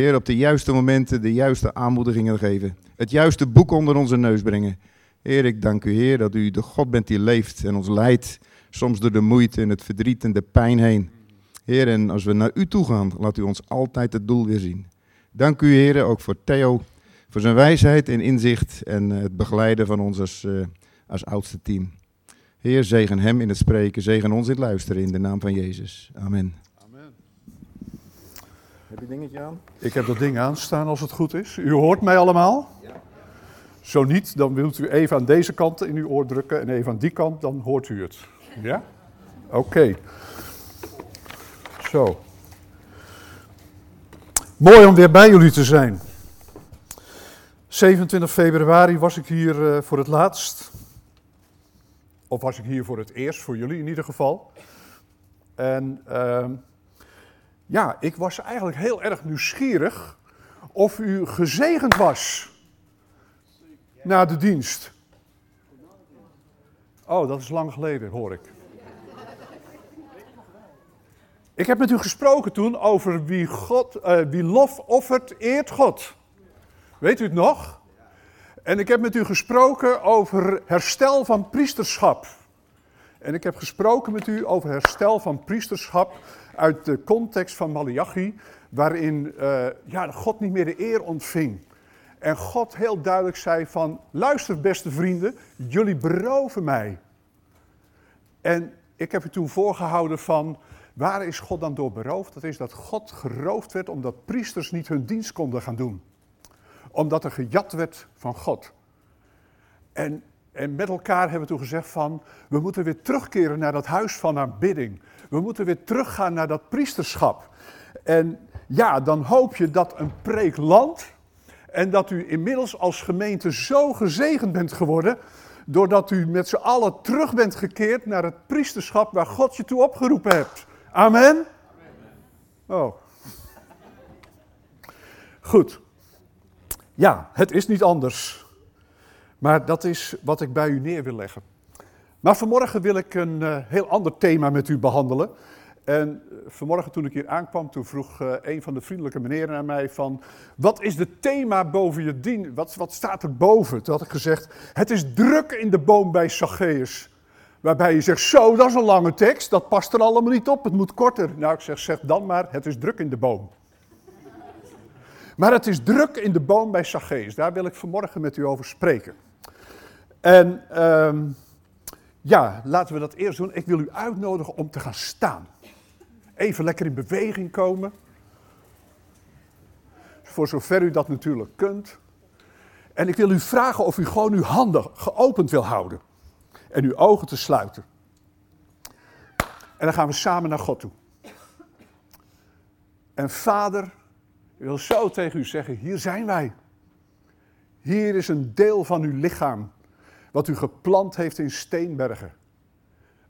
Heer, op de juiste momenten de juiste aanmoedigingen geven. Het juiste boek onder onze neus brengen. Heer, ik dank u, Heer, dat u de God bent die leeft en ons leidt. Soms door de moeite en het verdriet en de pijn heen. Heer, en als we naar u toe gaan, laat u ons altijd het doel weer zien. Dank u, Heer, ook voor Theo, voor zijn wijsheid en inzicht en het begeleiden van ons als, uh, als oudste team. Heer, zegen hem in het spreken, zegen ons in het luisteren in de naam van Jezus. Amen. Heb je dingetje aan? Ik heb dat ding aanstaan als het goed is. U hoort mij allemaal? Ja. Zo niet, dan wilt u even aan deze kant in uw oor drukken en even aan die kant, dan hoort u het. Ja? Oké. Zo. Mooi om weer bij jullie te zijn. 27 februari was ik hier uh, voor het laatst. Of was ik hier voor het eerst, voor jullie in ieder geval. En uh, ja, ik was eigenlijk heel erg nieuwsgierig of u gezegend was na de dienst. Oh, dat is lang geleden, hoor ik. Ik heb met u gesproken toen over wie, God, uh, wie lof offert, eert God. Weet u het nog? En ik heb met u gesproken over herstel van priesterschap. En ik heb gesproken met u over herstel van priesterschap uit de context van Malachi, waarin uh, ja, God niet meer de eer ontving. En God heel duidelijk zei van, luister beste vrienden, jullie beroven mij. En ik heb u toen voorgehouden van, waar is God dan door beroofd? Dat is dat God geroofd werd omdat priesters niet hun dienst konden gaan doen. Omdat er gejat werd van God. En, en met elkaar hebben we toen gezegd van, we moeten weer terugkeren naar dat huis van aanbidding. We moeten weer teruggaan naar dat priesterschap. En ja, dan hoop je dat een preek landt en dat u inmiddels als gemeente zo gezegend bent geworden, doordat u met z'n allen terug bent gekeerd naar het priesterschap waar God je toe opgeroepen hebt. Amen? Oh. Goed. Ja, het is niet anders. Maar dat is wat ik bij u neer wil leggen. Maar vanmorgen wil ik een uh, heel ander thema met u behandelen. En uh, vanmorgen toen ik hier aankwam, toen vroeg uh, een van de vriendelijke meneren aan mij van... Wat is het thema boven je dien? Wat, wat staat er boven? Toen had ik gezegd, het is druk in de boom bij Zacchaeus. Waarbij je zegt, zo, dat is een lange tekst, dat past er allemaal niet op, het moet korter. Nou, ik zeg, zeg dan maar, het is druk in de boom. Maar het is druk in de boom bij Zacchaeus, daar wil ik vanmorgen met u over spreken. En um, ja, laten we dat eerst doen. Ik wil u uitnodigen om te gaan staan. Even lekker in beweging komen. Voor zover u dat natuurlijk kunt. En ik wil u vragen of u gewoon uw handen geopend wil houden. En uw ogen te sluiten. En dan gaan we samen naar God toe. En vader, ik wil zo tegen u zeggen, hier zijn wij. Hier is een deel van uw lichaam wat u geplant heeft in Steenbergen.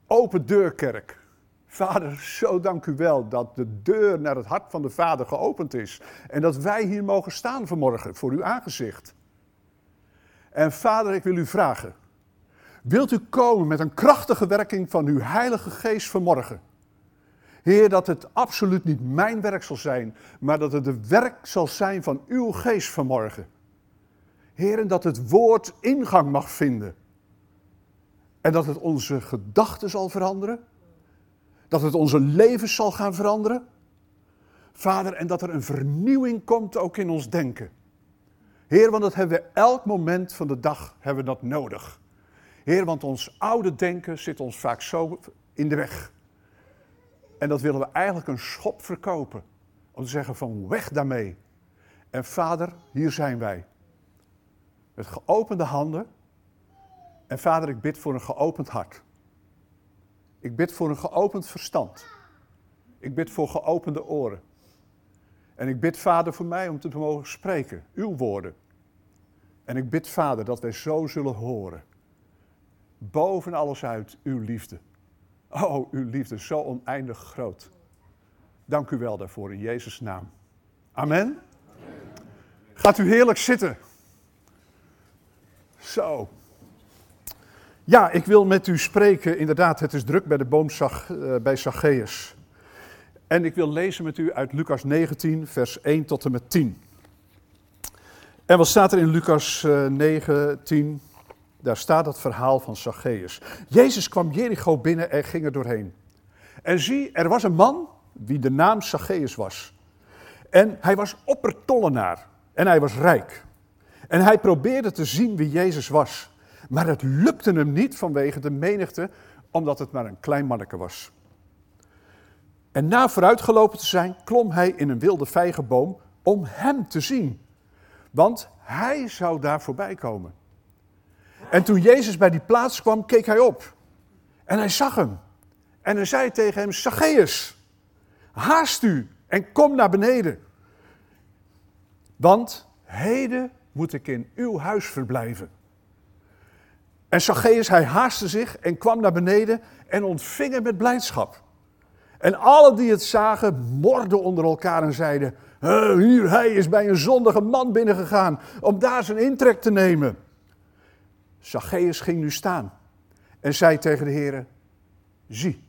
Open deurkerk. Vader, zo dank u wel dat de deur naar het hart van de Vader geopend is. En dat wij hier mogen staan vanmorgen voor uw aangezicht. En Vader, ik wil u vragen. Wilt u komen met een krachtige werking van uw Heilige Geest vanmorgen? Heer, dat het absoluut niet mijn werk zal zijn, maar dat het de werk zal zijn van uw Geest vanmorgen. Heer, dat het woord ingang mag vinden. En dat het onze gedachten zal veranderen. Dat het onze levens zal gaan veranderen. Vader, en dat er een vernieuwing komt ook in ons denken. Heer, want dat hebben we elk moment van de dag hebben we dat nodig. Heer, want ons oude denken zit ons vaak zo in de weg. En dat willen we eigenlijk een schop verkopen. Om te zeggen van weg daarmee. En vader, hier zijn wij. Met geopende handen. En vader, ik bid voor een geopend hart. Ik bid voor een geopend verstand. Ik bid voor geopende oren. En ik bid, Vader, voor mij om te mogen spreken, uw woorden. En ik bid, Vader, dat wij zo zullen horen. Boven alles uit, uw liefde. Oh, uw liefde, zo oneindig groot. Dank u wel daarvoor in Jezus' naam. Amen. Gaat u heerlijk zitten. Zo. Ja, ik wil met u spreken. Inderdaad, het is druk bij de boom uh, bij Zacchaeus. En ik wil lezen met u uit Lucas 19, vers 1 tot en met 10. En wat staat er in Lucas eh, 19? Daar staat het verhaal van Zacchaeus. Jezus kwam Jericho binnen en ging er doorheen. En zie, er was een man wie de naam Zacchaeus was. En hij was oppertollenaar en hij was rijk. En hij probeerde te zien wie Jezus was. Maar het lukte hem niet vanwege de menigte, omdat het maar een klein manneke was. En na vooruitgelopen te zijn, klom hij in een wilde vijgenboom om hem te zien. Want hij zou daar voorbij komen. En toen Jezus bij die plaats kwam, keek hij op. En hij zag hem. En hij zei tegen hem, Zacchaeus, haast u en kom naar beneden. Want heden moet ik in uw huis verblijven. En Zacchaeus, hij haastte zich en kwam naar beneden en ontving hem met blijdschap. En alle die het zagen, morden onder elkaar en zeiden, "Huh, hier, hij is bij een zondige man binnengegaan om daar zijn intrek te nemen. Zacchaeus ging nu staan en zei tegen de heren, zie,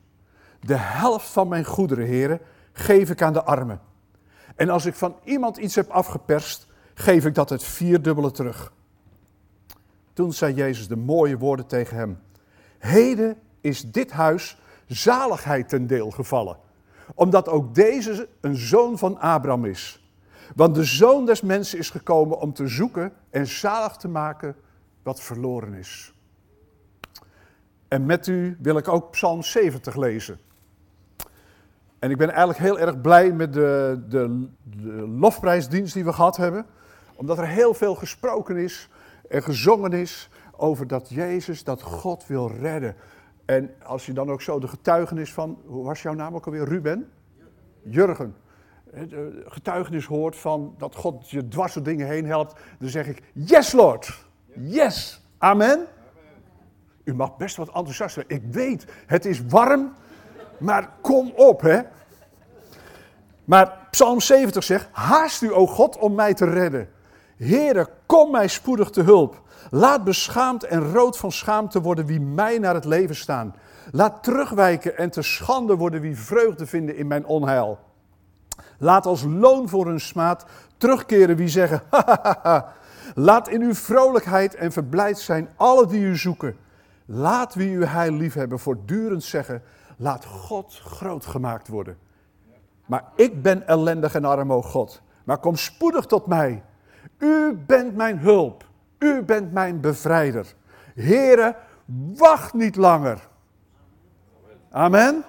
de helft van mijn goederen, heren, geef ik aan de armen. En als ik van iemand iets heb afgeperst, geef ik dat het vierdubbele terug. Toen zei Jezus de mooie woorden tegen hem. Heden is dit huis zaligheid ten deel gevallen, omdat ook deze een zoon van Abraham is. Want de zoon des mensen is gekomen om te zoeken en zalig te maken wat verloren is. En met u wil ik ook Psalm 70 lezen. En ik ben eigenlijk heel erg blij met de, de, de lofprijsdienst die we gehad hebben. Omdat er heel veel gesproken is en gezongen is over dat Jezus, dat God wil redden. En als je dan ook zo de getuigenis van, hoe was jouw naam ook alweer, Ruben? Jurgen. Getuigenis hoort van dat God je dwars door dingen heen helpt. Dan zeg ik, yes Lord, yes, amen. U mag best wat enthousiast zijn. Ik weet, het is warm, maar kom op hè. Maar Psalm 70 zegt, haast u o God om mij te redden. Heere, kom mij spoedig te hulp. Laat beschaamd en rood van schaamte worden wie mij naar het leven staan. Laat terugwijken en te schande worden wie vreugde vinden in mijn onheil. Laat als loon voor hun smaad terugkeren wie zeggen, hahaha. Laat in uw vrolijkheid en verblijd zijn alle die u zoeken. Laat wie u heil liefhebben voortdurend zeggen, laat God groot gemaakt worden. Maar ik ben ellendig en arm, o God. Maar kom spoedig tot mij. U bent mijn hulp. U bent mijn bevrijder. Here, wacht niet langer. Amen?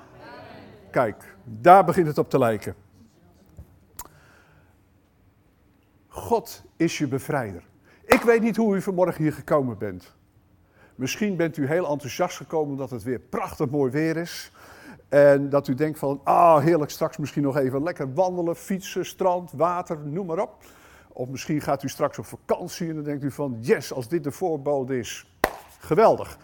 Kijk, daar begint het op te lijken. God is je bevrijder. Ik weet niet hoe u vanmorgen hier gekomen bent. Misschien bent u heel enthousiast gekomen omdat het weer prachtig mooi weer is. En dat u denkt van, ah heerlijk, straks misschien nog even lekker wandelen, fietsen, strand, water, noem maar op. Of misschien gaat u straks op vakantie en dan denkt u van, yes, als dit de voorbode is, geweldig.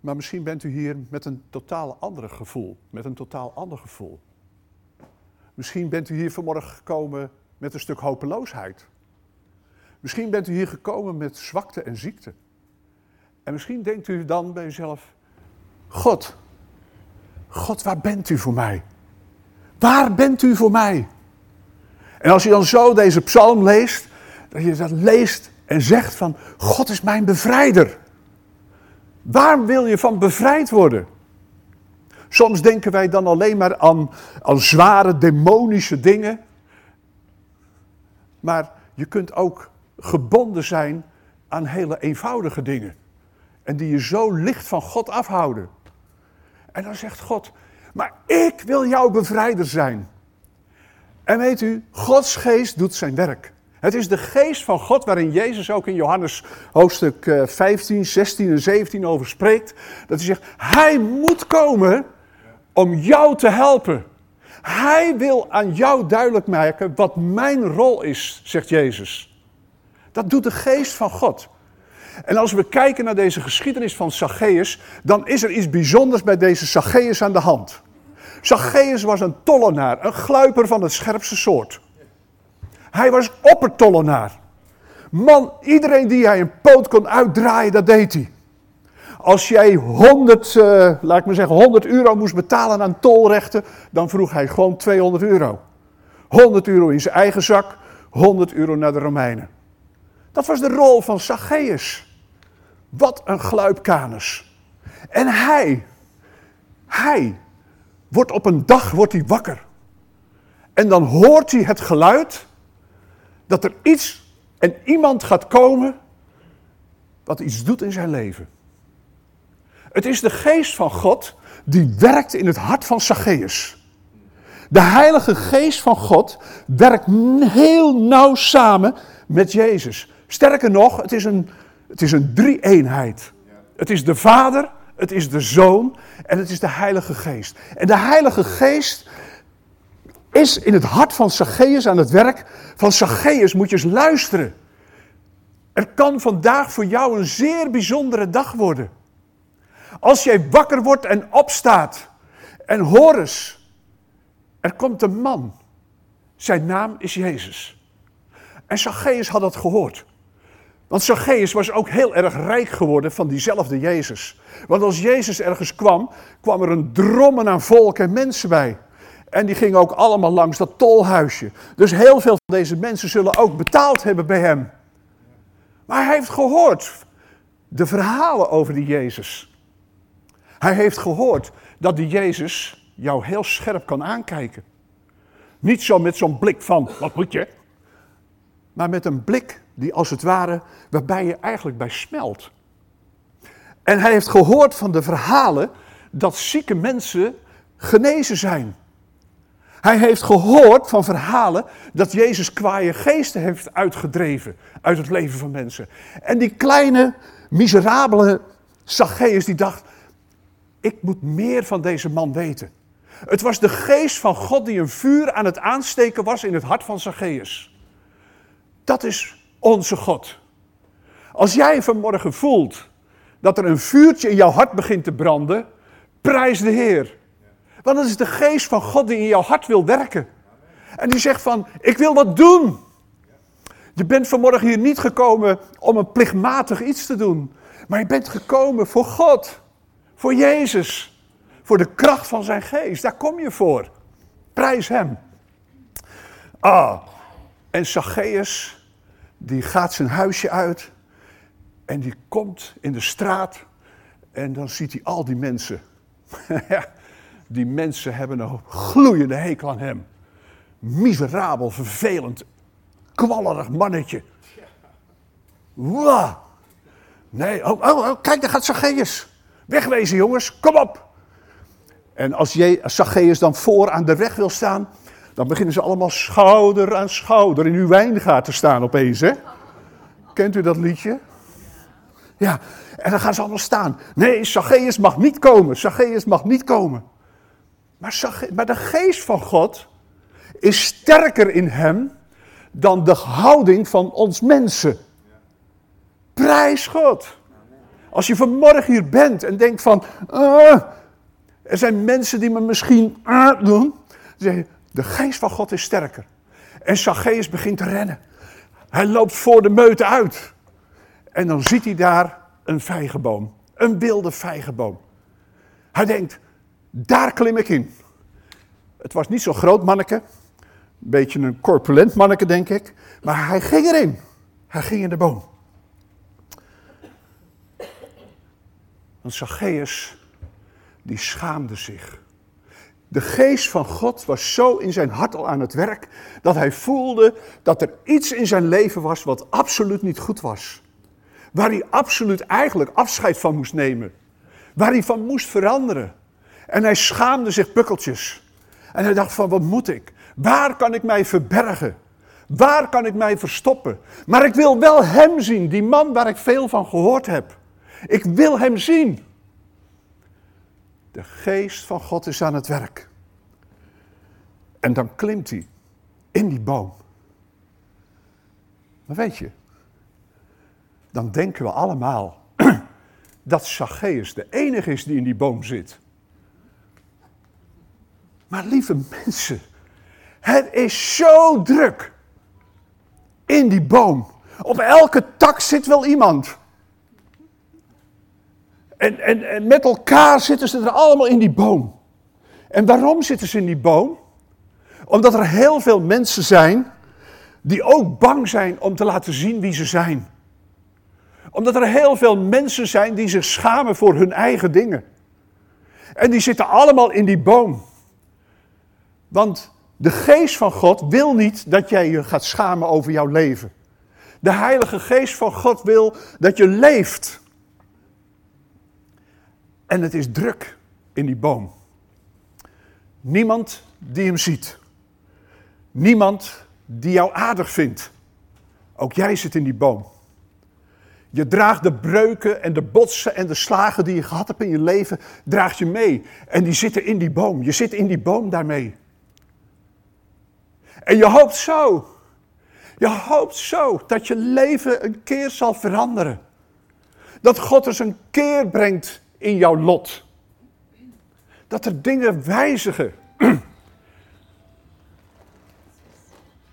Maar misschien bent u hier met een totaal ander gevoel, met een totaal ander gevoel. Misschien bent u hier vanmorgen gekomen met een stuk hopeloosheid. Misschien bent u hier gekomen met zwakte en ziekte. En misschien denkt u dan bij uzelf: God, God, waar bent u voor mij? Waar bent u voor mij? En als je dan zo deze psalm leest, dat je dat leest en zegt van God is mijn bevrijder. Waar wil je van bevrijd worden? Soms denken wij dan alleen maar aan, aan zware demonische dingen. Maar je kunt ook gebonden zijn aan hele eenvoudige dingen. En die je zo licht van God afhouden. En dan zegt God, maar ik wil jouw bevrijder zijn. En weet u, Gods geest doet zijn werk. Het is de geest van God waarin Jezus ook in Johannes hoofdstuk 15, 16 en 17 over spreekt. Dat hij zegt, hij moet komen om jou te helpen. Hij wil aan jou duidelijk maken wat mijn rol is, zegt Jezus. Dat doet de geest van God. En als we kijken naar deze geschiedenis van Zacchaeus, dan is er iets bijzonders bij deze Zacchaeus aan de hand. Zacchaeus was een tollenaar, een gluiper van het scherpste soort. Hij was oppertollenaar. Man, iedereen die hij een poot kon uitdraaien, dat deed hij. als jij 100, uh, laat ik maar zeggen, 100 euro moest betalen aan tolrechten, dan vroeg hij gewoon 200 euro. 100 euro in zijn eigen zak, 100 euro naar de Romeinen. Dat was de rol van Zacchaeus. Wat een gluipkanus. En hij, hij wordt op een dag wordt hij wakker. En dan hoort hij het geluid dat er iets en iemand gaat komen wat iets doet in zijn leven. Het is de geest van God die werkt in het hart van Zacchaeus. De Heilige Geest van God werkt heel nauw samen met Jezus. Sterker nog, het is een, het is een drie-eenheid. Het is de Vader, het is de Zoon en het is de Heilige Geest. En de Heilige Geest is in het hart van Zacchaeus aan het werk. Van Zacchaeus moet je eens luisteren. Er kan vandaag voor jou een zeer bijzondere dag worden. Als jij wakker wordt en opstaat en hoor eens, er komt een man. Zijn naam is Jezus. En Zacchaeus had dat gehoord. Want Zacchaeus was ook heel erg rijk geworden van diezelfde Jezus. Want als Jezus ergens kwam, kwam er een drommen aan volk en mensen bij. En die gingen ook allemaal langs dat tolhuisje. Dus heel veel van deze mensen zullen ook betaald hebben bij hem. Maar hij heeft gehoord de verhalen over die Jezus. Hij heeft gehoord dat die Jezus jou heel scherp kan aankijken. Niet zo met zo'n blik van, wat moet je? Maar met een blik die als het ware, waarbij je eigenlijk bij smelt. En hij heeft gehoord van de verhalen dat zieke mensen genezen zijn. Hij heeft gehoord van verhalen dat Jezus kwaaie geesten heeft uitgedreven uit het leven van mensen. En die kleine, miserabele Zacchaeus die dacht, ik moet meer van deze man weten. Het was de geest van God die een vuur aan het aansteken was in het hart van Zacchaeus. Dat is onze God. Als jij vanmorgen voelt dat er een vuurtje in jouw hart begint te branden, prijs de Heer. Want het is de geest van God die in jouw hart wil werken. En die zegt van, ik wil wat doen. Je bent vanmorgen hier niet gekomen om een plichtmatig iets te doen. Maar je bent gekomen voor God. Voor Jezus. Voor de kracht van zijn geest. Daar kom je voor. Prijs hem. Ah, en Zacchaeus, die gaat zijn huisje uit. En die komt in de straat. En dan ziet hij al die mensen. die mensen hebben een gloeiende hekel aan hem. Miserabel, vervelend, kwallerig mannetje. Wow. Nee, oh, oh, oh, kijk, daar gaat Zacchaeus. Wegwezen, jongens, kom op. En als Zacchaeus dan voor aan de weg wil staan, dan beginnen ze allemaal schouder aan schouder in uw wijngaard te staan opeens, hè? Kent u dat liedje? Ja, en dan gaan ze allemaal staan. Nee, Zacchaeus mag niet komen, Zacchaeus mag niet komen. Maar, maar de geest van God is sterker in hem dan de houding van ons mensen. Prijs God. Als je vanmorgen hier bent en denkt van, uh, er zijn mensen die me misschien uh, doen, zeg je, de geest van God is sterker. En Zacchaeus begint te rennen. Hij loopt voor de meute uit. En dan ziet hij daar een vijgenboom. Een wilde vijgenboom. Hij denkt, daar klim ik in. Het was niet zo'n groot manneke. Een beetje een corpulent manneke, denk ik. Maar hij ging erin. Hij ging in de boom. Want Zacchaeus, die schaamde zich. De geest van God was zo in zijn hart al aan het werk dat hij voelde dat er iets in zijn leven was wat absoluut niet goed was. Waar hij absoluut eigenlijk afscheid van moest nemen. Waar hij van moest veranderen. En hij schaamde zich pukkeltjes. En hij dacht van wat moet ik? Waar kan ik mij verbergen? Waar kan ik mij verstoppen? Maar ik wil wel hem zien, die man waar ik veel van gehoord heb. Ik wil hem zien. De geest van God is aan het werk. En dan klimt hij in die boom. Maar weet je, dan denken we allemaal dat Zacchaeus de enige is die in die boom zit. Maar lieve mensen, het is zo druk in die boom. Op elke tak zit wel iemand. En, en, en met elkaar zitten ze er allemaal in die boom. En waarom zitten ze in die boom? Omdat er heel veel mensen zijn die ook bang zijn om te laten zien wie ze zijn. Omdat er heel veel mensen zijn die zich schamen voor hun eigen dingen. En die zitten allemaal in die boom. Want de geest van God wil niet dat jij je gaat schamen over jouw leven. De Heilige Geest van God wil dat je leeft. En het is druk in die boom. Niemand die hem ziet. Niemand die jou aardig vindt. Ook jij zit in die boom. Je draagt de breuken en de botsen en de slagen die je gehad hebt in je leven, draag je mee. En die zitten in die boom. Je zit in die boom daarmee. En je hoopt zo, je hoopt zo dat je leven een keer zal veranderen. Dat God eens een keer brengt in jouw lot. Dat er dingen wijzigen.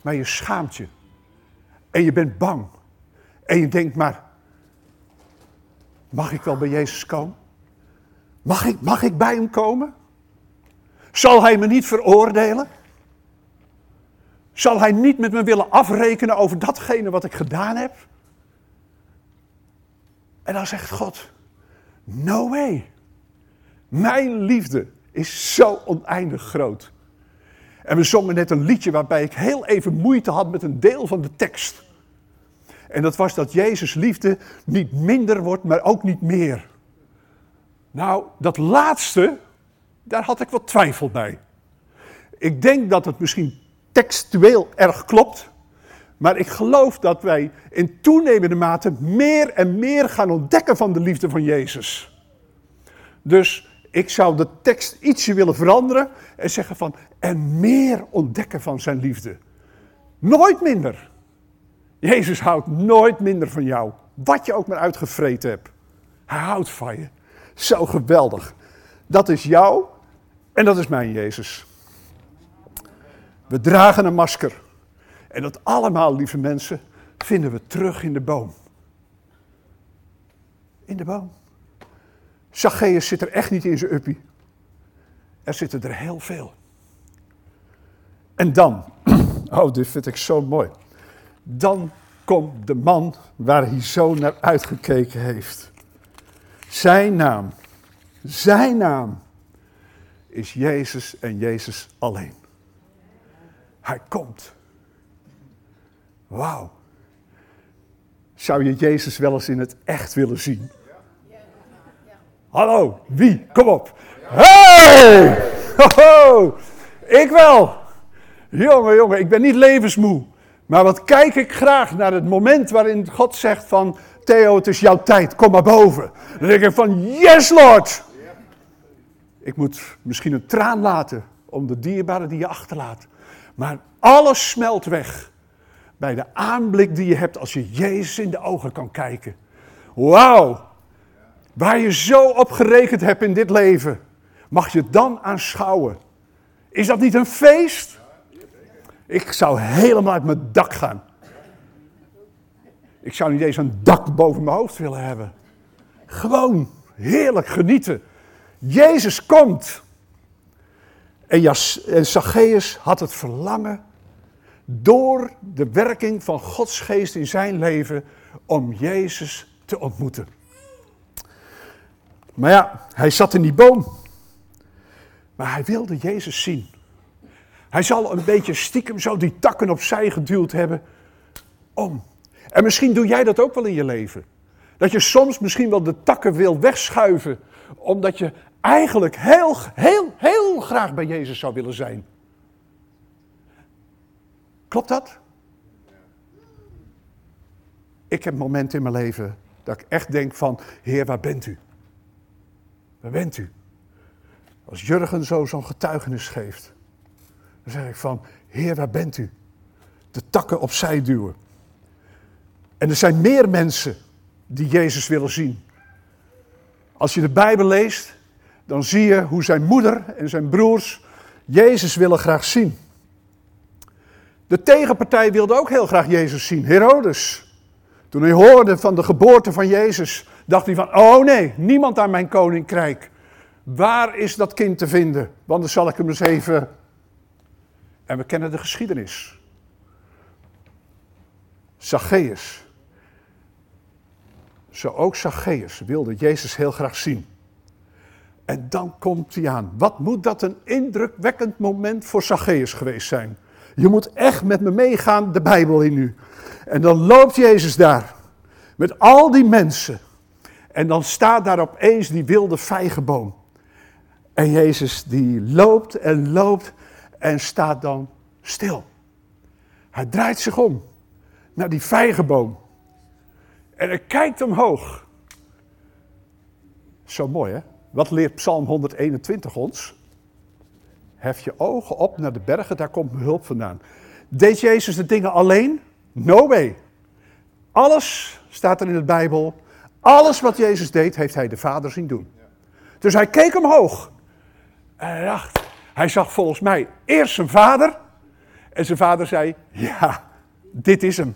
Maar je schaamt je. En je bent bang. En je denkt maar, mag ik wel bij Jezus komen? Mag ik, mag ik bij hem komen? Zal hij me niet veroordelen? Zal hij niet met me willen afrekenen over datgene wat ik gedaan heb? En dan zegt God, no way. Mijn liefde is zo oneindig groot. En we zongen net een liedje waarbij ik heel even moeite had met een deel van de tekst. En dat was dat Jezus liefde niet minder wordt, maar ook niet meer. Nou, dat laatste, daar had ik wat twijfel bij. Ik denk dat het misschien textueel erg klopt, maar ik geloof dat wij in toenemende mate meer en meer gaan ontdekken van de liefde van Jezus. Dus ik zou de tekst ietsje willen veranderen en zeggen van en meer ontdekken van zijn liefde. Nooit minder. Jezus houdt nooit minder van jou, wat je ook maar uitgevreten hebt. Hij houdt van je. Zo geweldig. Dat is jou en dat is mijn Jezus. We dragen een masker. En dat allemaal, lieve mensen, vinden we terug in de boom. In de boom. Zacchaeus zit er echt niet in zijn uppie. Er zitten er heel veel. En dan, oh, dit vind ik zo mooi. Dan komt de man waar hij zo naar uitgekeken heeft. Zijn naam, zijn naam is Jezus en Jezus alleen. Hij komt. Wauw. Zou je Jezus wel eens in het echt willen zien? Hallo, wie? Kom op. Hey! Ho, Ik wel. Jongen, jongen, ik ben niet levensmoe. Maar wat kijk ik graag naar het moment waarin God zegt van... Theo, het is jouw tijd, kom maar boven. Dan denk ik van, yes Lord. Ik moet misschien een traan laten om de dierbare die je achterlaat. Maar alles smelt weg bij de aanblik die je hebt als je Jezus in de ogen kan kijken. Wauw, waar je zo op gerekend hebt in dit leven, mag je dan aanschouwen. Is dat niet een feest? Ik zou helemaal uit mijn dak gaan. Ik zou niet eens een dak boven mijn hoofd willen hebben. Gewoon heerlijk genieten. Jezus komt. En, Jas, Zacchaeus had het verlangen door de werking van Gods geest in zijn leven om Jezus te ontmoeten. Maar ja, hij zat in die boom. Maar hij wilde Jezus zien. Hij zal een beetje stiekem zo die takken opzij geduwd hebben om. En misschien doe jij dat ook wel in je leven. Dat je soms misschien wel de takken wil wegschuiven, omdat je eigenlijk heel, heel, heel graag bij Jezus zou willen zijn. Klopt dat? Ik heb momenten in mijn leven dat ik echt denk van, Heer, waar bent u? Waar bent u? Als Jurgen zo zo'n getuigenis geeft, dan zeg ik van, Heer, waar bent u? De takken opzij duwen. En er zijn meer mensen die Jezus willen zien. Als je de Bijbel leest, dan zie je hoe zijn moeder en zijn broers Jezus willen graag zien. De tegenpartij wilde ook heel graag Jezus zien, Herodes. Toen hij hoorde van de geboorte van Jezus, dacht hij van, oh nee, niemand aan mijn koninkrijk. Waar is dat kind te vinden? Want dan zal ik hem eens even... En we kennen de geschiedenis. Zacchaeus. Zo ook Zacchaeus wilde Jezus heel graag zien. En dan komt hij aan. Wat moet dat een indrukwekkend moment voor Zacchaeus geweest zijn? Je moet echt met me meegaan de Bijbel in nu. En dan loopt Jezus daar. Met al die mensen. En dan staat daar opeens die wilde vijgenboom. En Jezus die loopt en loopt en staat dan stil. Hij draait zich om naar die vijgenboom. En hij kijkt omhoog. Zo mooi hè? Wat leert Psalm 121 ons? Hef je ogen op naar de bergen, daar komt mijn hulp vandaan. Deed Jezus de dingen alleen? No way. Alles staat er in de Bijbel. Alles wat Jezus deed, heeft hij de Vader zien doen. Dus hij keek omhoog. En hij dacht, hij zag volgens mij eerst zijn vader. En zijn vader zei, ja, dit is hem.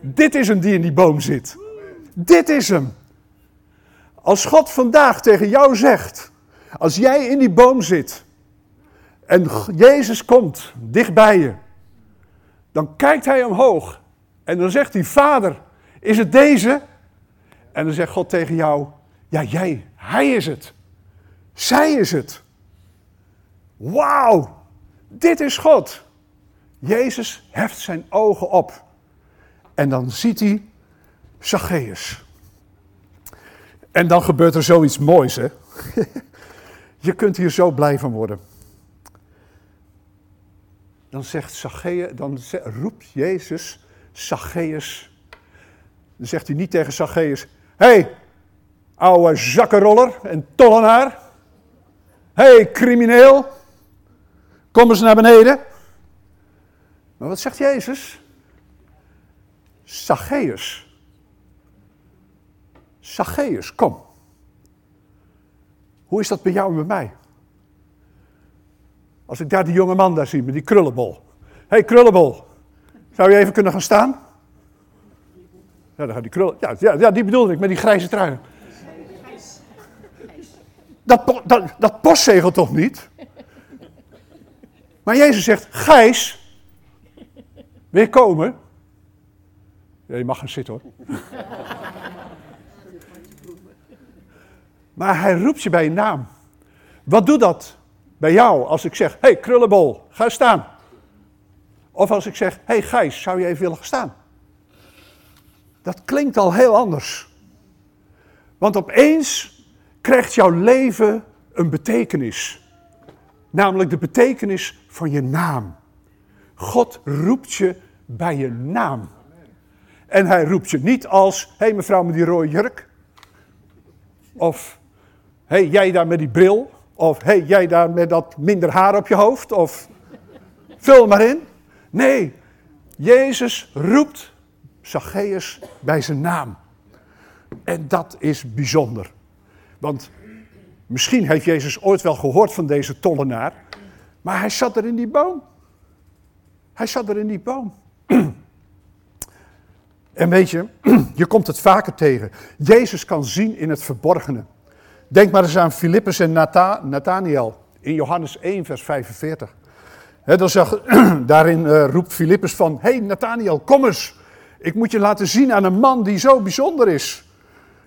Dit is hem die in die boom zit. Dit is hem. Als God vandaag tegen jou zegt, als jij in die boom zit en Jezus komt dichtbij je, dan kijkt hij omhoog en dan zegt hij, Vader, is het deze? En dan zegt God tegen jou, ja jij, hij is het. Zij is het. Wauw, dit is God. Jezus heft zijn ogen op. En dan ziet hij Zacchaeus. En dan gebeurt er zoiets moois, hè? Je kunt hier zo blij van worden. Dan zegt Zacchaeus, dan roept Jezus Zacchaeus. Dan zegt hij niet tegen Zacchaeus: Hé, hey, ouwe zakkenroller en tollenaar. Hé, hey, crimineel. Kom eens naar beneden. Maar wat zegt Jezus? Zacchaeus. Zacchaeus, kom. Hoe is dat bij jou en bij mij? Als ik daar die jonge man daar zie met die krullenbol. Hé hey, krullenbol, zou je even kunnen gaan staan? Ja, die krullen. Ja, ja, ja, die bedoelde ik met die grijze trui. Dat, dat, dat postzegel toch niet? Maar Jezus zegt, Gijs, weer komen? Ja, je mag gaan zitten hoor. Maar hij roept je bij je naam. Wat doet dat bij jou als ik zeg: hey, krullenbol, ga staan? Of als ik zeg: hey, Gijs, zou je even willen gaan staan? Dat klinkt al heel anders. Want opeens krijgt jouw leven een betekenis. Namelijk de betekenis van je naam. God roept je bij je naam. En hij roept je niet als: hé hey, mevrouw met die rode jurk. Of hey, jij daar met die bril. Of hey, jij daar met dat minder haar op je hoofd. Of vul maar in. Nee, Jezus roept Zacchaeus bij zijn naam. En dat is bijzonder. Want misschien heeft Jezus ooit wel gehoord van deze tollenaar. Maar hij zat er in die boom. Hij zat er in die boom. En weet je, je komt het vaker tegen. Jezus kan zien in het verborgene. Denk maar eens aan Filippus en Nathaniel in Johannes 1, vers 45. dan daarin uh, roept Filippus van, hey Nathaniel, kom eens. Ik moet je laten zien aan een man die zo bijzonder is.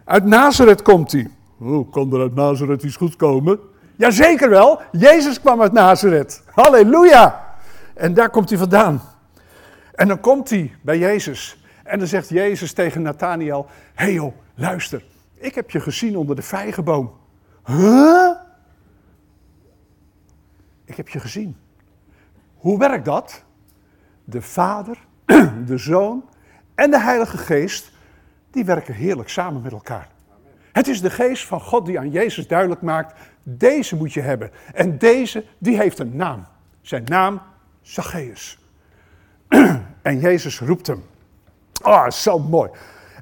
Uit Nazareth komt hij. Oh, kan er uit Nazareth iets goed komen? Jazeker wel, Jezus kwam uit Nazareth. Halleluja! En daar komt hij vandaan. En dan komt hij bij Jezus. En dan zegt Jezus tegen Nathaniel, hey joh, luister. Ik heb je gezien onder de vijgenboom. Huh? Ik heb je gezien. Hoe werkt dat? De Vader, de Zoon en de Heilige Geest, die werken heerlijk samen met elkaar. Het is de geest van God die aan Jezus duidelijk maakt, deze moet je hebben. En deze, die heeft een naam. Zijn naam, Zacchaeus. En Jezus roept hem. Ah, oh, zo mooi.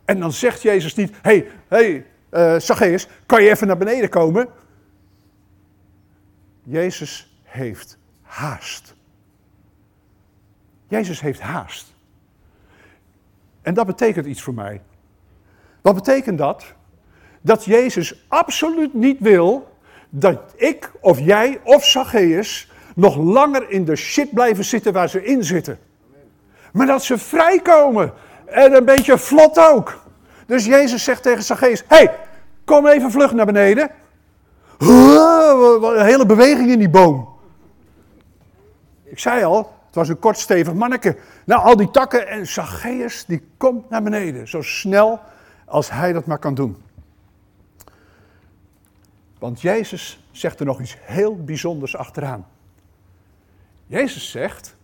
En dan zegt Jezus niet, hey, hey, uh, Zacchaeus, kan je even naar beneden komen? Jezus heeft haast. Jezus heeft haast. En dat betekent iets voor mij. Wat betekent dat? dat Jezus absoluut niet wil dat ik of jij of Zacchaeus nog langer in de shit blijven zitten waar ze in zitten. Maar dat ze vrijkomen. En een beetje vlot ook. Dus Jezus zegt tegen Zacchaeus: hey, kom even vlug naar beneden. Een hele beweging in die boom. Ik zei al, het was een kort stevig manneke. Nou, al die takken en Zacchaeus die komt naar beneden. Zo snel als hij dat maar kan doen. Want Jezus zegt er nog iets heel bijzonders achteraan. Jezus zegt,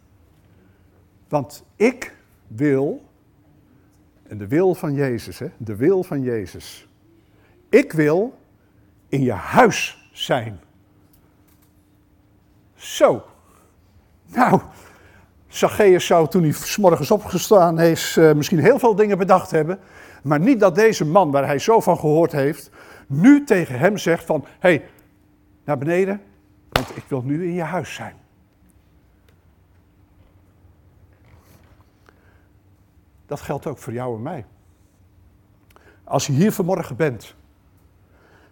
want ik wil, en de wil van Jezus, hè, de wil van Jezus. Ik wil in je huis zijn. Zo. Nou, Zacchaeus zou toen hij morgens opgestaan is, uh, misschien heel veel dingen bedacht hebben. Maar niet dat deze man, waar hij zo van gehoord heeft, nu tegen hem zegt van, hé, hey, naar beneden, want ik wil nu in je huis zijn. Dat geldt ook voor jou en mij. Als je hier vanmorgen bent,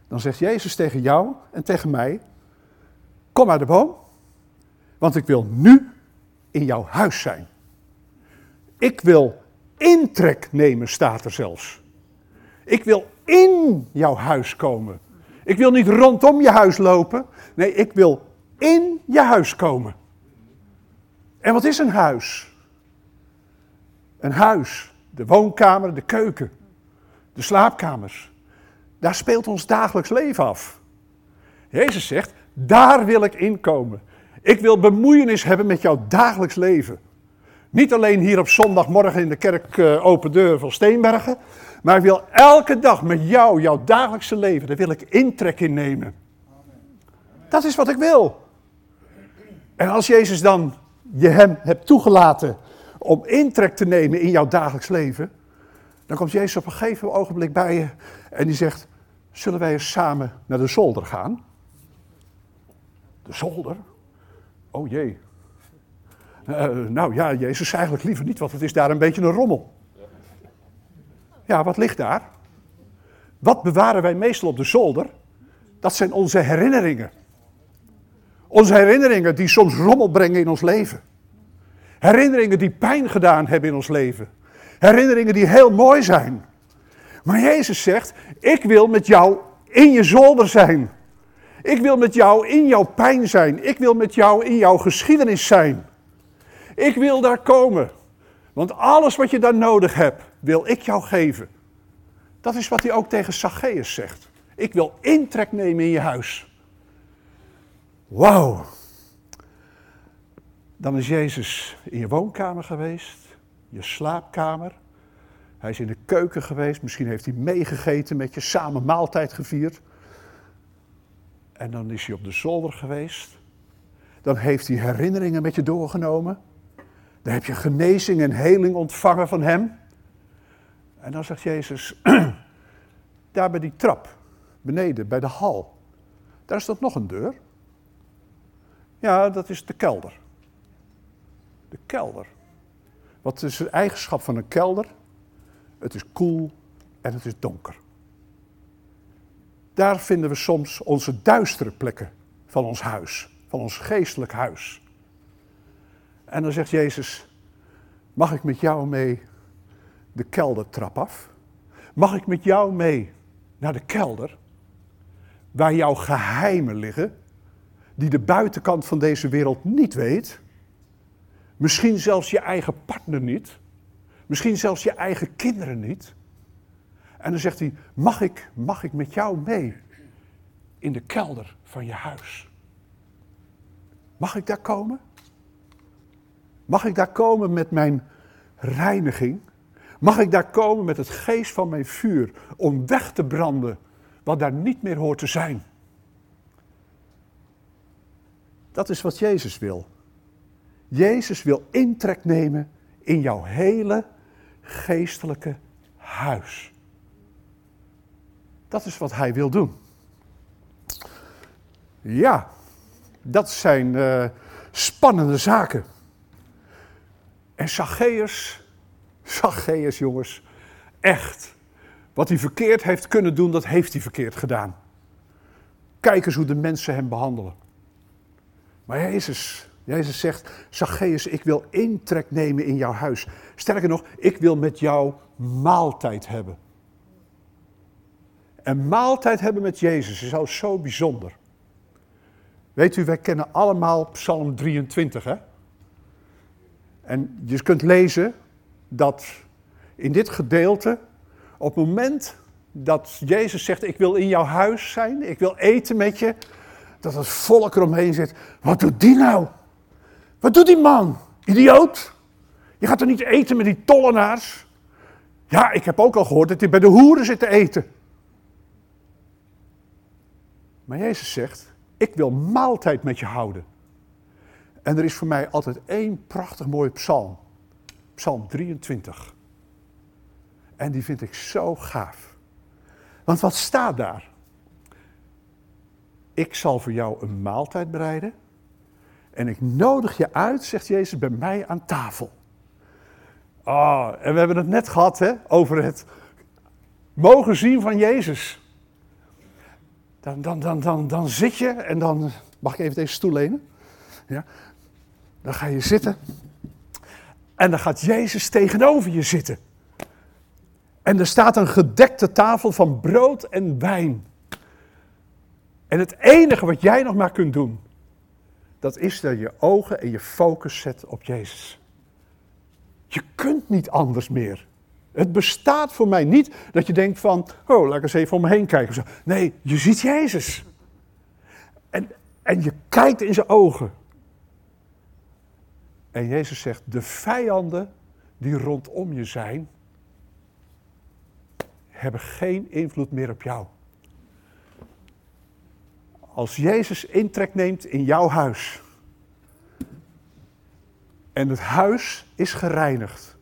dan zegt Jezus tegen jou en tegen mij: Kom uit de boom, want ik wil nu in jouw huis zijn. Ik wil intrek nemen, staat er zelfs. Ik wil in jouw huis komen. Ik wil niet rondom je huis lopen. Nee, ik wil in je huis komen. En wat is een huis? Een huis, de woonkamer, de keuken, de slaapkamers. Daar speelt ons dagelijks leven af. Jezus zegt, daar wil ik inkomen. Ik wil bemoeienis hebben met jouw dagelijks leven. Niet alleen hier op zondagmorgen in de kerk uh, Open Deur van Steenbergen. Maar ik wil elke dag met jou, jouw dagelijkse leven, daar wil ik intrek in nemen. Dat is wat ik wil. En als Jezus dan je hem hebt toegelaten om intrek te nemen in jouw dagelijks leven, dan komt Jezus op een gegeven ogenblik bij je en die zegt: Zullen wij eens samen naar de zolder gaan? De zolder? Oh jee. Uh, nou ja, Jezus eigenlijk liever niet, want het is daar een beetje een rommel. Ja, wat ligt daar? Wat bewaren wij meestal op de zolder? Dat zijn onze herinneringen. Onze herinneringen die soms rommel brengen in ons leven. Herinneringen die pijn gedaan hebben in ons leven. Herinneringen die heel mooi zijn. Maar Jezus zegt: Ik wil met jou in je zolder zijn. Ik wil met jou in jouw pijn zijn. Ik wil met jou in jouw geschiedenis zijn. Ik wil daar komen. Want alles wat je daar nodig hebt, wil ik jou geven. Dat is wat hij ook tegen Zacchaeus zegt. Ik wil intrek nemen in je huis. Wauw. Dan is Jezus in je woonkamer geweest, je slaapkamer. Hij is in de keuken geweest, misschien heeft hij meegegeten met je, samen maaltijd gevierd. En dan is hij op de zolder geweest. Dan heeft hij herinneringen met je doorgenomen. Dan heb je genezing en heling ontvangen van hem. En dan zegt Jezus, daar bij die trap, beneden, bij de hal, daar is dat nog een deur. Ja, dat is de kelder. De kelder. Wat is de eigenschap van een kelder? Het is koel en het is donker. Daar vinden we soms onze duistere plekken van ons huis, van ons geestelijk huis. En dan zegt Jezus: Mag ik met jou mee de keldertrap af? Mag ik met jou mee naar de kelder, waar jouw geheimen liggen, die de buitenkant van deze wereld niet weet? Misschien zelfs je eigen partner niet. Misschien zelfs je eigen kinderen niet. En dan zegt hij: Mag ik, mag ik met jou mee in de kelder van je huis? Mag ik daar komen? Mag ik daar komen met mijn reiniging? Mag ik daar komen met het geest van mijn vuur om weg te branden wat daar niet meer hoort te zijn? Dat is wat Jezus wil. Jezus wil intrek nemen in jouw hele geestelijke huis. Dat is wat hij wil doen. Ja, dat zijn uh, spannende zaken. En Zacchaeus, Zacchaeus jongens, echt. Wat hij verkeerd heeft kunnen doen, dat heeft hij verkeerd gedaan. Kijk eens hoe de mensen hem behandelen. Maar Jezus, Jezus zegt, Zacchaeus, ik wil intrek nemen in jouw huis. Sterker nog, ik wil met jou maaltijd hebben. En maaltijd hebben met Jezus is al zo bijzonder. Weet u, wij kennen allemaal Psalm 23, hè? En je kunt lezen dat in dit gedeelte, op het moment dat Jezus zegt: Ik wil in jouw huis zijn, ik wil eten met je, dat het volk eromheen zit. Wat doet die nou? Wat doet die man? Idioot? Je gaat er niet eten met die tollenaars? Ja, ik heb ook al gehoord dat hij bij de hoeren zit te eten. Maar Jezus zegt: Ik wil maaltijd met je houden. En er is voor mij altijd één prachtig mooie psalm. Psalm 23. En die vind ik zo gaaf. Want wat staat daar? Ik zal voor jou een maaltijd bereiden. En ik nodig je uit, zegt Jezus, bij mij aan tafel. Ah, en we hebben het net gehad hè, over het mogen zien van Jezus. Dan, dan, dan, dan, dan zit je en dan. Mag ik even deze stoel lenen? Ja. Dan ga je zitten. En dan gaat Jezus tegenover je zitten. En er staat een gedekte tafel van brood en wijn. En het enige wat jij nog maar kunt doen, dat is dat je ogen en je focus zet op Jezus. Je kunt niet anders meer. Het bestaat voor mij niet dat je denkt van, oh, laat ik eens even om me heen kijken. Nee, je ziet Jezus. En, en je kijkt in zijn ogen. En Jezus zegt, de vijanden die rondom je zijn, hebben geen invloed meer op jou. Als Jezus intrek neemt in jouw huis en het huis is gereinigd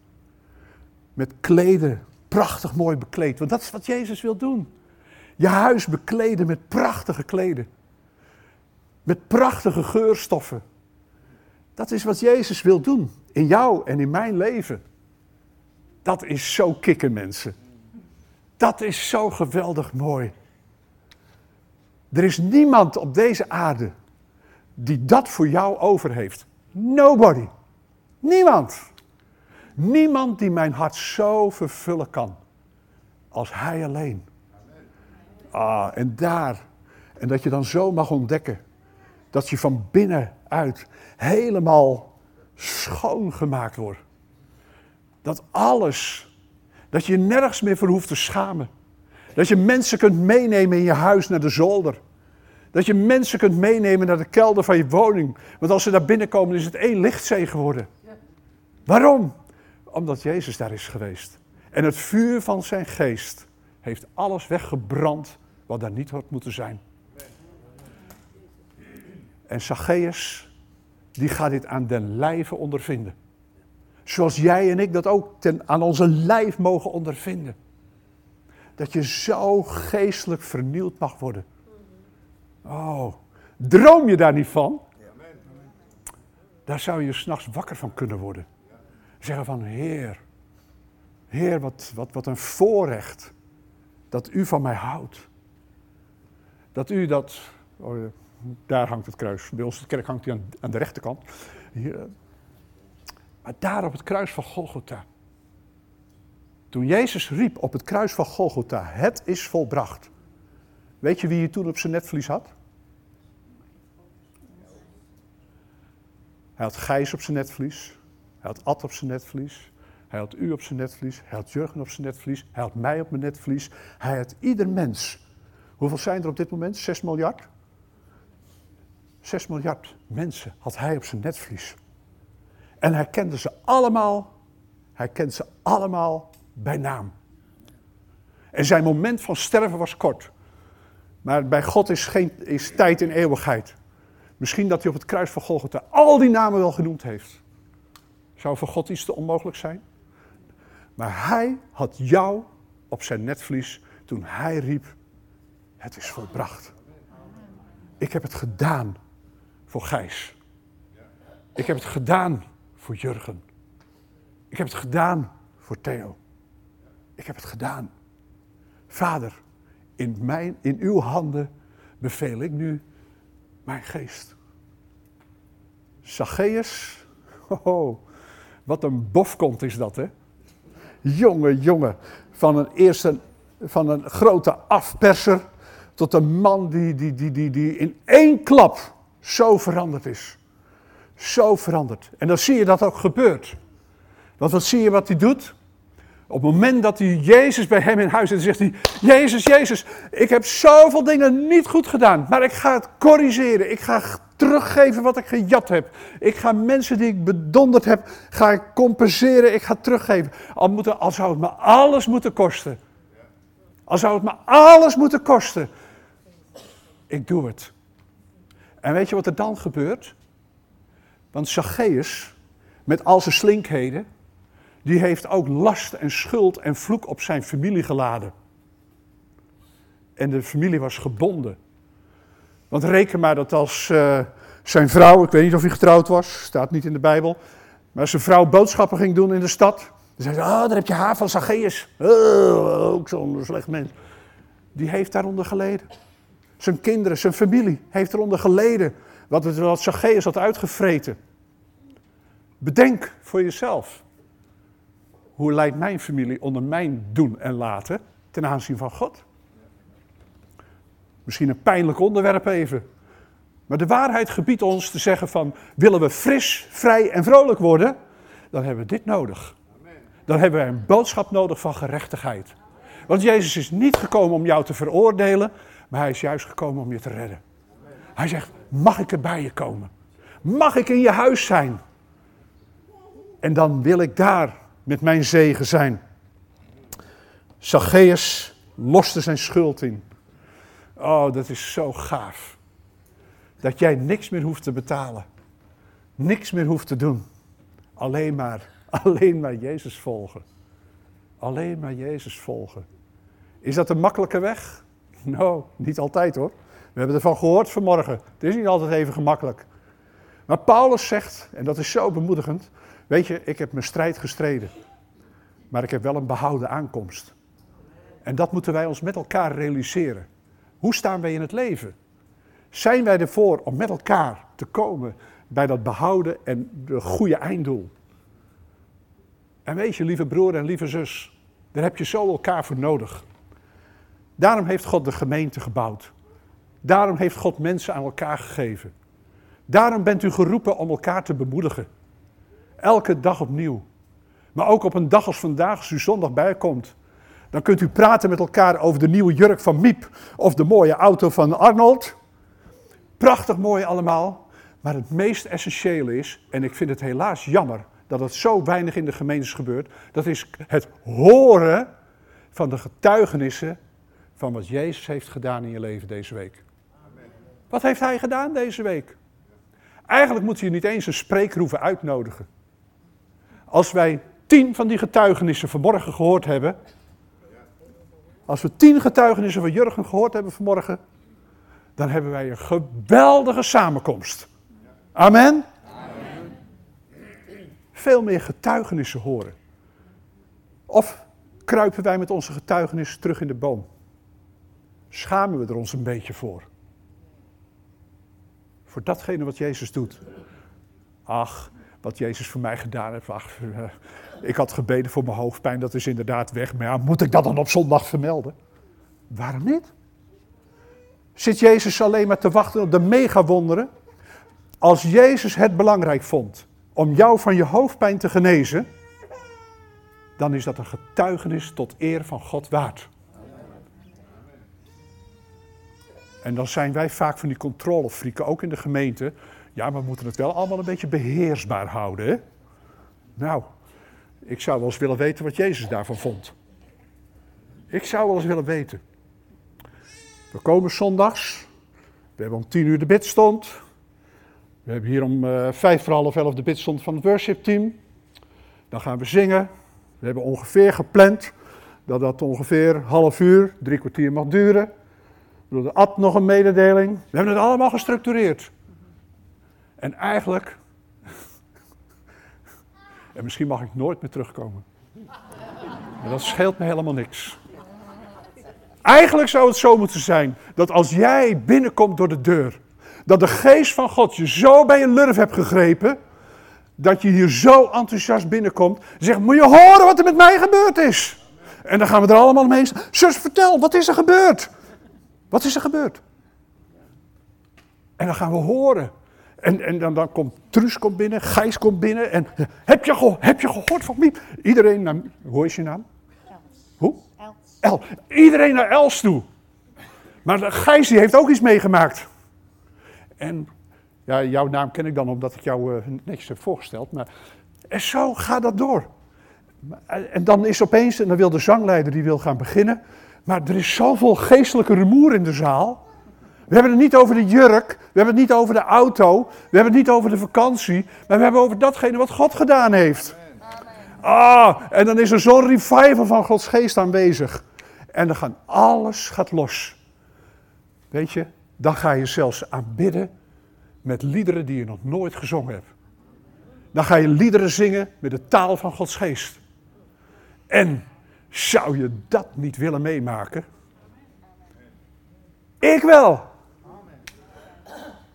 met kleden, prachtig mooi bekleed, want dat is wat Jezus wil doen. Je huis bekleden met prachtige kleden, met prachtige geurstoffen. Dat is wat Jezus wil doen in jou en in mijn leven. Dat is zo kicken, mensen. Dat is zo geweldig mooi. Er is niemand op deze aarde die dat voor jou over heeft. Nobody. Niemand. Niemand die mijn hart zo vervullen kan als Hij alleen. Ah, en daar. En dat je dan zo mag ontdekken dat je van binnenuit helemaal schoongemaakt wordt. Dat alles dat je nergens meer voor hoeft te schamen. Dat je mensen kunt meenemen in je huis naar de zolder. Dat je mensen kunt meenemen naar de kelder van je woning. Want als ze daar binnenkomen is het één lichtzee geworden. Waarom? Omdat Jezus daar is geweest. En het vuur van zijn geest heeft alles weggebrand wat daar niet had moeten zijn. En Zacchaeus, die gaat dit aan den lijve ondervinden. Zoals jij en ik dat ook ten, aan onze lijf mogen ondervinden. Dat je zo geestelijk vernieuwd mag worden. Oh, droom je daar niet van? Daar zou je s'nachts wakker van kunnen worden. Zeggen van, Heer, Heer, wat, wat, wat een voorrecht dat u van mij houdt. Dat u dat, oh, daar hangt het kruis, bij onze kerk hangt hij aan, aan de rechterkant. Hier, maar daar op het kruis van Golgotha. Toen Jezus riep op het kruis van Golgotha, het is volbracht. Weet je wie je toen op zijn netvlies had? Hij had Gijs op zijn netvlies. Hij had Ad op zijn netvlies. Hij had u op zijn netvlies. Hij had Jurgen op zijn netvlies. Hij had mij op mijn netvlies. Hij had ieder mens. Hoeveel zijn er op dit moment? 6 miljard? 6 miljard mensen had hij op zijn netvlies. En hij kende ze allemaal, hij kent ze allemaal bij naam. En zijn moment van sterven was kort. Maar bij God is, geen, is tijd in eeuwigheid. Misschien dat hij op het kruis van Golgotha al die namen wel genoemd heeft. Zou voor God iets te onmogelijk zijn? Maar hij had jou op zijn netvlies toen hij riep, het is volbracht. Ik heb het gedaan voor Gijs. Ik heb het gedaan voor Jurgen. Ik heb het gedaan voor Theo. Ik heb het gedaan. Vader, in, mijn, in uw handen beveel ik nu mijn geest. Zacchaeus, oh, wat een bofkont is dat, hè? Jonge, jonge, van een eerste, van een grote afperser tot een man die, die, die, die, die in één klap zo veranderd is. Zo veranderd. En dan zie je dat ook gebeurt. Want wat zie je wat hij doet? Op het moment dat hij Jezus bij hem in huis zit, zegt hij: Jezus, Jezus, ik heb zoveel dingen niet goed gedaan, maar ik ga het corrigeren. Ik ga teruggeven wat ik gejat heb. Ik ga mensen die ik bedonderd heb, ga ik compenseren. Ik ga teruggeven. Al, moeten, al zou het me alles moeten kosten. Al zou het me alles moeten kosten. Ik doe het. En weet je wat er dan gebeurt? Want Zacchaeus, met al zijn slinkheden, die heeft ook last en schuld en vloek op zijn familie geladen. En de familie was gebonden. Want reken maar dat als uh, zijn vrouw, ik weet niet of hij getrouwd was, staat niet in de Bijbel, maar als zijn vrouw boodschappen ging doen in de stad, dan zei ze, ah, daar heb je haar van Zacchaeus. Oh, ook zo'n slecht mens. Die heeft daaronder geleden. Zijn kinderen, zijn familie heeft eronder geleden. Wat, het, wat Zacchaeus had uitgevreten. Bedenk voor jezelf. Hoe leidt mijn familie onder mijn doen en laten ten aanzien van God? Misschien een pijnlijk onderwerp even. Maar de waarheid gebiedt ons te zeggen van, willen we fris, vrij en vrolijk worden, dan hebben we dit nodig. Dan hebben we een boodschap nodig van gerechtigheid. Want Jezus is niet gekomen om jou te veroordelen, maar hij is juist gekomen om je te redden. Hij zegt, mag ik er bij je komen? Mag ik in je huis zijn? En dan wil ik daar met mijn zegen zijn. Zacchaeus loste zijn schuld in. Oh, dat is zo gaaf. Dat jij niks meer hoeft te betalen. Niks meer hoeft te doen. Alleen maar, alleen maar Jezus volgen. Alleen maar Jezus volgen. Is dat een makkelijke weg? Nou, niet altijd hoor. We hebben ervan gehoord vanmorgen. Het is niet altijd even gemakkelijk. Maar Paulus zegt, en dat is zo bemoedigend. Weet je, ik heb mijn strijd gestreden. Maar ik heb wel een behouden aankomst. En dat moeten wij ons met elkaar realiseren. Hoe staan wij in het leven? Zijn wij ervoor om met elkaar te komen bij dat behouden en de goede einddoel? En weet je, lieve broer en lieve zus, daar heb je zo elkaar voor nodig. Daarom heeft God de gemeente gebouwd. Daarom heeft God mensen aan elkaar gegeven. Daarom bent u geroepen om elkaar te bemoedigen. Elke dag opnieuw. Maar ook op een dag als vandaag, als u zondag bijkomt. Dan kunt u praten met elkaar over de nieuwe jurk van Miep. Of de mooie auto van Arnold. Prachtig mooi allemaal. Maar het meest essentiële is, en ik vind het helaas jammer dat het zo weinig in de gemeentes gebeurt. Dat is het horen van de getuigenissen van wat Jezus heeft gedaan in je leven deze week. Wat heeft hij gedaan deze week? Eigenlijk moet je niet eens een spreker hoeven uitnodigen. Als wij tien van die getuigenissen vanmorgen gehoord hebben. Als we tien getuigenissen van Jurgen gehoord hebben vanmorgen. Dan hebben wij een geweldige samenkomst. Amen. Amen. Veel meer getuigenissen horen. Of kruipen wij met onze getuigenissen terug in de boom? Schamen we er ons een beetje voor? Voor datgene wat Jezus doet. Ach, wat Jezus voor mij gedaan heeft. Eh, ik had gebeden voor mijn hoofdpijn, dat is inderdaad weg. Maar moet ik dat dan op zondag vermelden? Waarom niet? Zit Jezus alleen maar te wachten op de megawonderen? Als Jezus het belangrijk vond om jou van je hoofdpijn te genezen, dan is dat een getuigenis tot eer van God waard. En dan zijn wij vaak van die controlefrieken, ook in de gemeente. Ja, maar we moeten het wel allemaal een beetje beheersbaar houden. Nou, ik zou wel eens willen weten wat Jezus daarvan vond. Ik zou wel eens willen weten. We komen zondags. We hebben om tien uur de bidstond. We hebben hier om uh, vijf voor half elf de bidstond van het worship team. Dan gaan we zingen. We hebben ongeveer gepland dat dat ongeveer half uur, drie kwartier mag duren. De Ad nog een mededeling. We hebben het allemaal gestructureerd. En eigenlijk. en misschien mag ik nooit meer terugkomen. Maar dat scheelt me helemaal niks. Eigenlijk zou het zo moeten zijn dat als jij binnenkomt door de deur, dat de geest van God je zo bij je lurf hebt gegrepen, dat je hier zo enthousiast binnenkomt, zegt, moet je horen wat er met mij gebeurd is? En dan gaan we er allemaal mee. Zus, vertel, wat is er gebeurd? Wat is er gebeurd? En dan gaan we horen. En, en dan, dan komt Truus komt binnen, Gijs komt binnen. En heb je, geho- heb je gehoord van wie? Iedereen naar, hoe is je naam? Hoe? Els. El. Iedereen naar Els toe. Maar Gijs die heeft ook iets meegemaakt. En ja, jouw naam ken ik dan omdat ik jou eh, netjes heb voorgesteld. Maar en zo gaat dat door. En en dan is opeens, en dan wil de zangleider die wil gaan beginnen. Maar er is zoveel geestelijke rumoer in de zaal. We hebben het niet over de jurk, we hebben het niet over de auto, we hebben het niet over de vakantie, maar we hebben over datgene wat God gedaan heeft. Ah, en dan is er zo'n revival van Gods geest aanwezig. En dan gaat alles gaat los. Weet je, dan ga je zelfs aanbidden met liederen die je nog nooit gezongen hebt. Dan ga je liederen zingen met de taal van Gods geest. En zou je dat niet willen meemaken? Ik wel.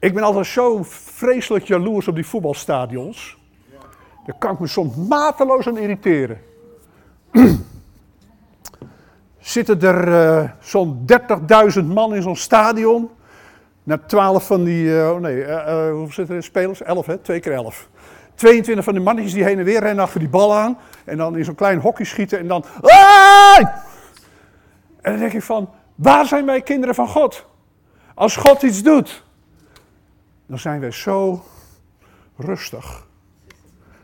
Ik ben altijd zo vreselijk jaloers op die voetbalstadions. Daar kan ik me soms mateloos aan irriteren. Zitten er eh, zo'n 30.000 man in zo'n stadion. Na 12 van die, oh nee, eh, hoeveel zitten er spelers? 11 hè, 2 keer 11. 22 van die mannetjes die heen en weer rennen achter die bal aan. En dan in zo'n klein hokje schieten en dan... En dan denk ik van, waar zijn wij kinderen van God? Als God iets doet, dan zijn wij zo rustig.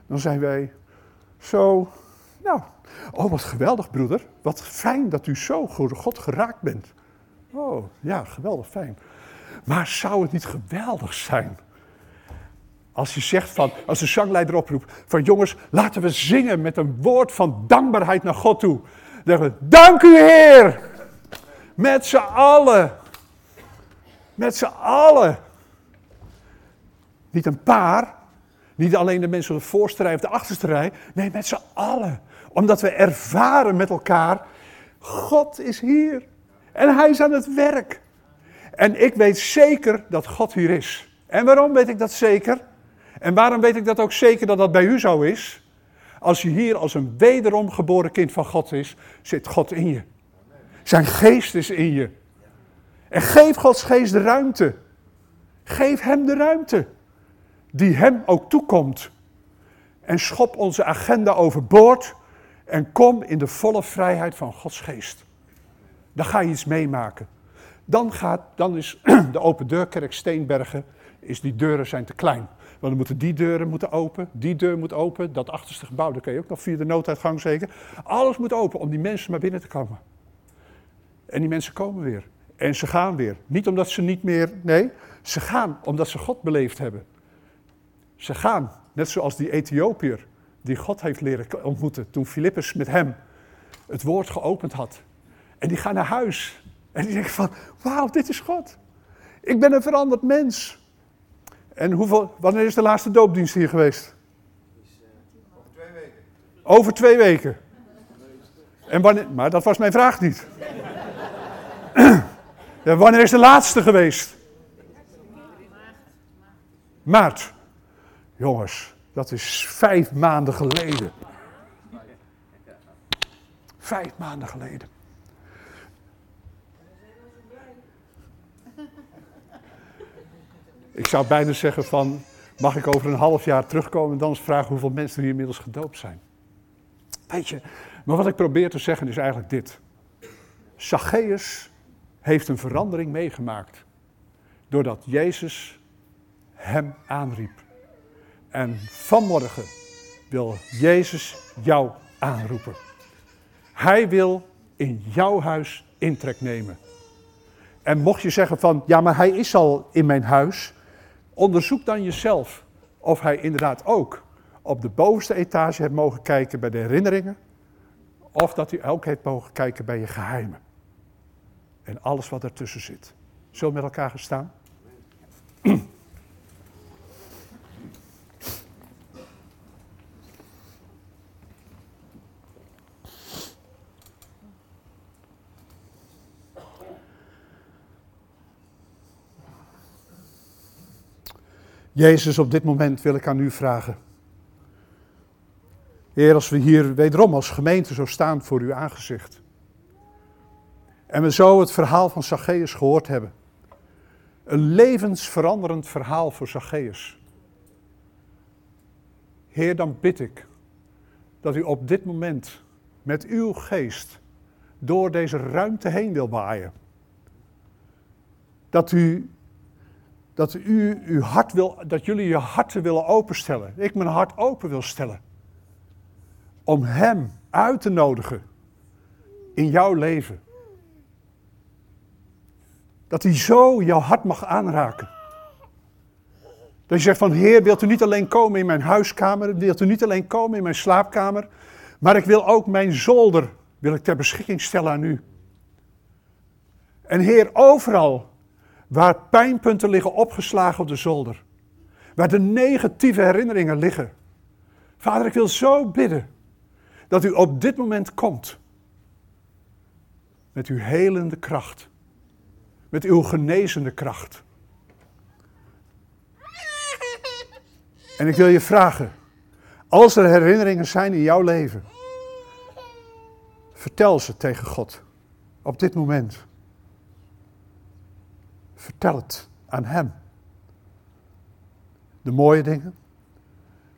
Dan zijn wij zo, nou, oh wat geweldig broeder. Wat fijn dat u zo door God geraakt bent. Oh, ja, geweldig fijn. Maar zou het niet geweldig zijn als je zegt van, als de zangleider oproept, van jongens, laten we zingen met een woord van dankbaarheid naar God toe. Dan zeggen we, dank u Heer. Met z'n allen. Met z'n allen. Niet een paar. Niet alleen de mensen op de voorste rij of de achterste rij. Nee, met z'n allen. Omdat we ervaren met elkaar, God is hier. En hij is aan het werk. En ik weet zeker dat God hier is. En waarom weet ik dat zeker? En waarom weet ik dat ook zeker dat dat bij u zo is? Als je hier als een wederom geboren kind van God is, zit God in je. Zijn geest is in je. En geef Gods geest de ruimte. Geef hem de ruimte. Die hem ook toekomt. En schop onze agenda overboord. En kom in de volle vrijheid van Gods geest. Dan ga je iets meemaken. Dan, gaat, dan is de open deurkerk Steenbergen, is die deuren zijn te klein. Want dan moeten die deuren moeten open, die deur moet open, dat achterste gebouw, daar kun je ook nog via de nooduitgang zeker. Alles moet open om die mensen maar binnen te komen. En die mensen komen weer. En ze gaan weer. Niet omdat ze niet meer, nee, ze gaan omdat ze God beleefd hebben. Ze gaan, net zoals die Ethiopiër die God heeft leren ontmoeten toen Filippus met hem het woord geopend had. En die gaan naar huis. En die denken van, wauw, dit is God. Ik ben een veranderd mens. En hoeveel, wanneer is de laatste doopdienst hier geweest? Over twee weken. Over weken. En wanneer, maar dat was mijn vraag niet. Wanneer is de laatste geweest? Maart. Jongens, dat is vijf maanden geleden. Vijf maanden geleden. Ik zou bijna zeggen van, mag ik over een half jaar terugkomen en dan eens vragen hoeveel mensen hier inmiddels gedoopt zijn. Weet je, maar wat ik probeer te zeggen is eigenlijk dit. Zacchaeus heeft een verandering meegemaakt doordat Jezus hem aanriep. En vanmorgen wil Jezus jou aanroepen. Hij wil in jouw huis intrek nemen. En mocht je zeggen van, ja maar hij is al in mijn huis, onderzoek dan jezelf of hij inderdaad ook op de bovenste etage heeft mogen kijken bij de herinneringen, of dat hij ook heeft mogen kijken bij je geheimen. En alles wat ertussen zit. Zullen we met elkaar gaan staan? Jezus, op dit moment wil ik aan u vragen. Heer, als we hier wederom als gemeente zo staan voor uw aangezicht. En we zo het verhaal van Zacchaeus gehoord hebben. Een levensveranderend verhaal voor Zacchaeus. Heer, dan bid ik dat u op dit moment met uw geest door deze ruimte heen wil waaien. Dat u, dat u uw hart wil, dat jullie je harten willen openstellen. Ik mijn hart open wil stellen. Om Hem uit te nodigen in jouw leven. Dat hij zo jouw hart mag aanraken. Dat je zegt van Heer, wilt u niet alleen komen in mijn huiskamer, wilt u niet alleen komen in mijn slaapkamer, maar ik wil ook mijn zolder wil ik ter beschikking stellen aan u. En Heer, overal waar pijnpunten liggen opgeslagen op de zolder, waar de negatieve herinneringen liggen. Vader, ik wil zo bidden dat u op dit moment komt met uw helende kracht met uw genezende kracht. En ik wil je vragen, als er herinneringen zijn in jouw leven, vertel ze tegen God op dit moment. Vertel het aan Hem. De mooie dingen,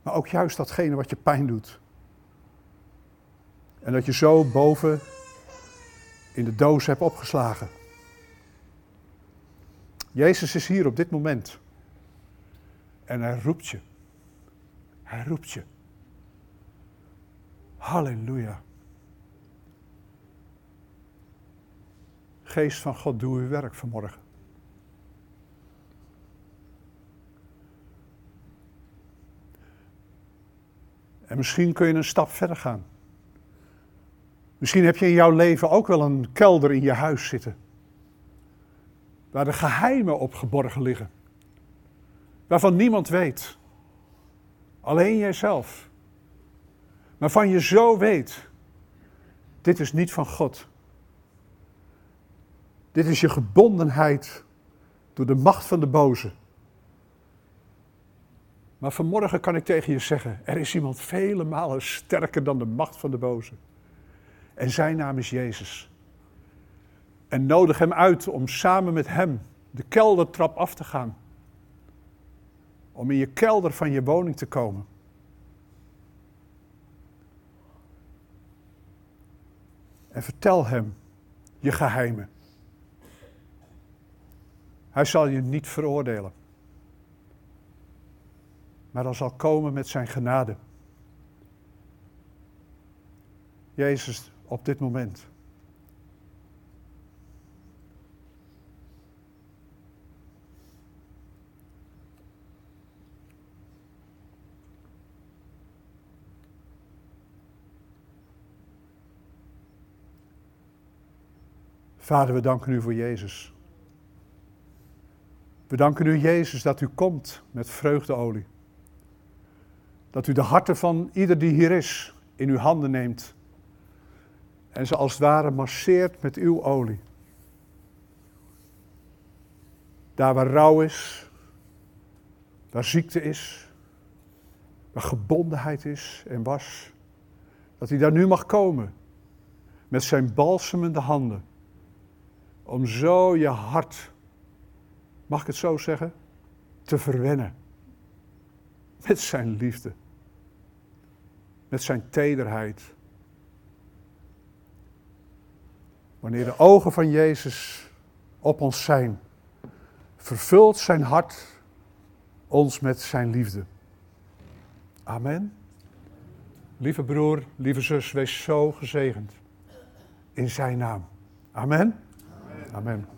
maar ook juist datgene wat je pijn doet. En dat je zo boven in de doos hebt opgeslagen. Jezus is hier op dit moment. En hij roept je. Hij roept je. Halleluja. Geest van God, doe uw werk vanmorgen. En misschien kun je een stap verder gaan. Misschien heb je in jouw leven ook wel een kelder in je huis zitten waar de geheimen op geborgen liggen. Waarvan niemand weet. Alleen jijzelf. Waarvan je zo weet, dit is niet van God. Dit is je gebondenheid door de macht van de boze. Maar vanmorgen kan ik tegen je zeggen, er is iemand vele malen sterker dan de macht van de boze. En zijn naam is Jezus. En nodig hem uit om samen met hem de keldertrap af te gaan. Om in je kelder van je woning te komen. En vertel hem je geheimen. Hij zal je niet veroordelen. Maar hij zal komen met zijn genade. Jezus, op dit moment Vader, we danken u voor Jezus. We danken u, Jezus, dat u komt met vreugdeolie. Dat u de harten van ieder die hier is in uw handen neemt en ze als het ware masseert met uw olie. Daar waar rouw is, waar ziekte is, waar gebondenheid is en was, dat hij daar nu mag komen met zijn balsemende handen om zo je hart, mag ik het zo zeggen, te verwennen. Met zijn liefde. Met zijn tederheid. Wanneer de ogen van Jezus op ons zijn, vervult zijn hart ons met zijn liefde. Amen. Lieve broer, lieve zus, wees zo gezegend. In zijn naam. Amen. Amen.